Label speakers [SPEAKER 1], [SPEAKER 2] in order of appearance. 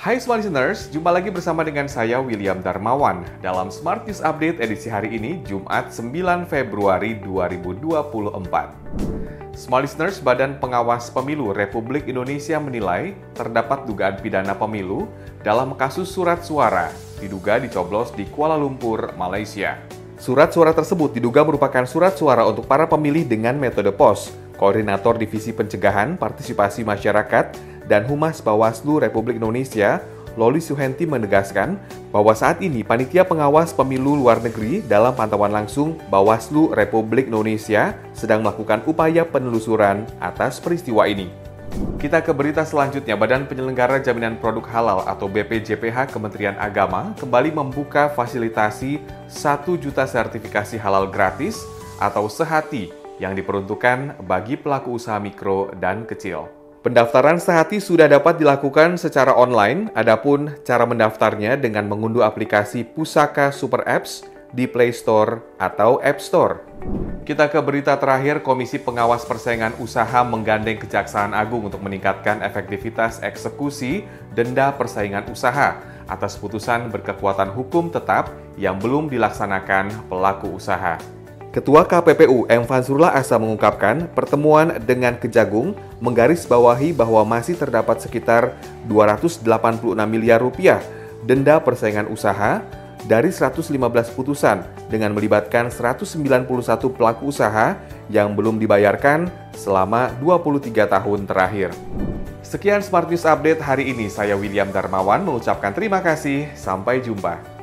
[SPEAKER 1] Hai Smart Listeners, jumpa lagi bersama dengan saya William Darmawan dalam Smart News Update edisi hari ini, Jumat 9 Februari 2024. Smart Listeners, Badan Pengawas Pemilu Republik Indonesia menilai terdapat dugaan pidana pemilu dalam kasus surat suara diduga dicoblos di Kuala Lumpur, Malaysia. Surat suara tersebut diduga merupakan surat suara untuk para pemilih dengan metode pos. Koordinator Divisi Pencegahan Partisipasi Masyarakat dan Humas Bawaslu Republik Indonesia, Loli Suhenti menegaskan bahwa saat ini panitia pengawas pemilu luar negeri dalam pantauan langsung Bawaslu Republik Indonesia sedang melakukan upaya penelusuran atas peristiwa ini. Kita ke berita selanjutnya, Badan Penyelenggara Jaminan Produk Halal atau BPJPH Kementerian Agama kembali membuka fasilitasi 1 juta sertifikasi halal gratis atau sehati yang diperuntukkan bagi pelaku usaha mikro dan kecil. Pendaftaran sehati sudah dapat dilakukan secara online, adapun cara mendaftarnya dengan mengunduh aplikasi Pusaka Super Apps di Play Store atau App Store. Kita ke berita terakhir, Komisi Pengawas Persaingan Usaha menggandeng Kejaksaan Agung untuk meningkatkan efektivitas eksekusi denda persaingan usaha atas putusan berkekuatan hukum tetap yang belum dilaksanakan pelaku usaha. Ketua KPPU M. Fansurlah Asa mengungkapkan pertemuan dengan Kejagung menggarisbawahi bahwa masih terdapat sekitar 286 miliar rupiah denda persaingan usaha dari 115 putusan dengan melibatkan 191 pelaku usaha yang belum dibayarkan selama 23 tahun terakhir. Sekian Smart News Update hari ini. Saya William Darmawan mengucapkan terima kasih. Sampai jumpa.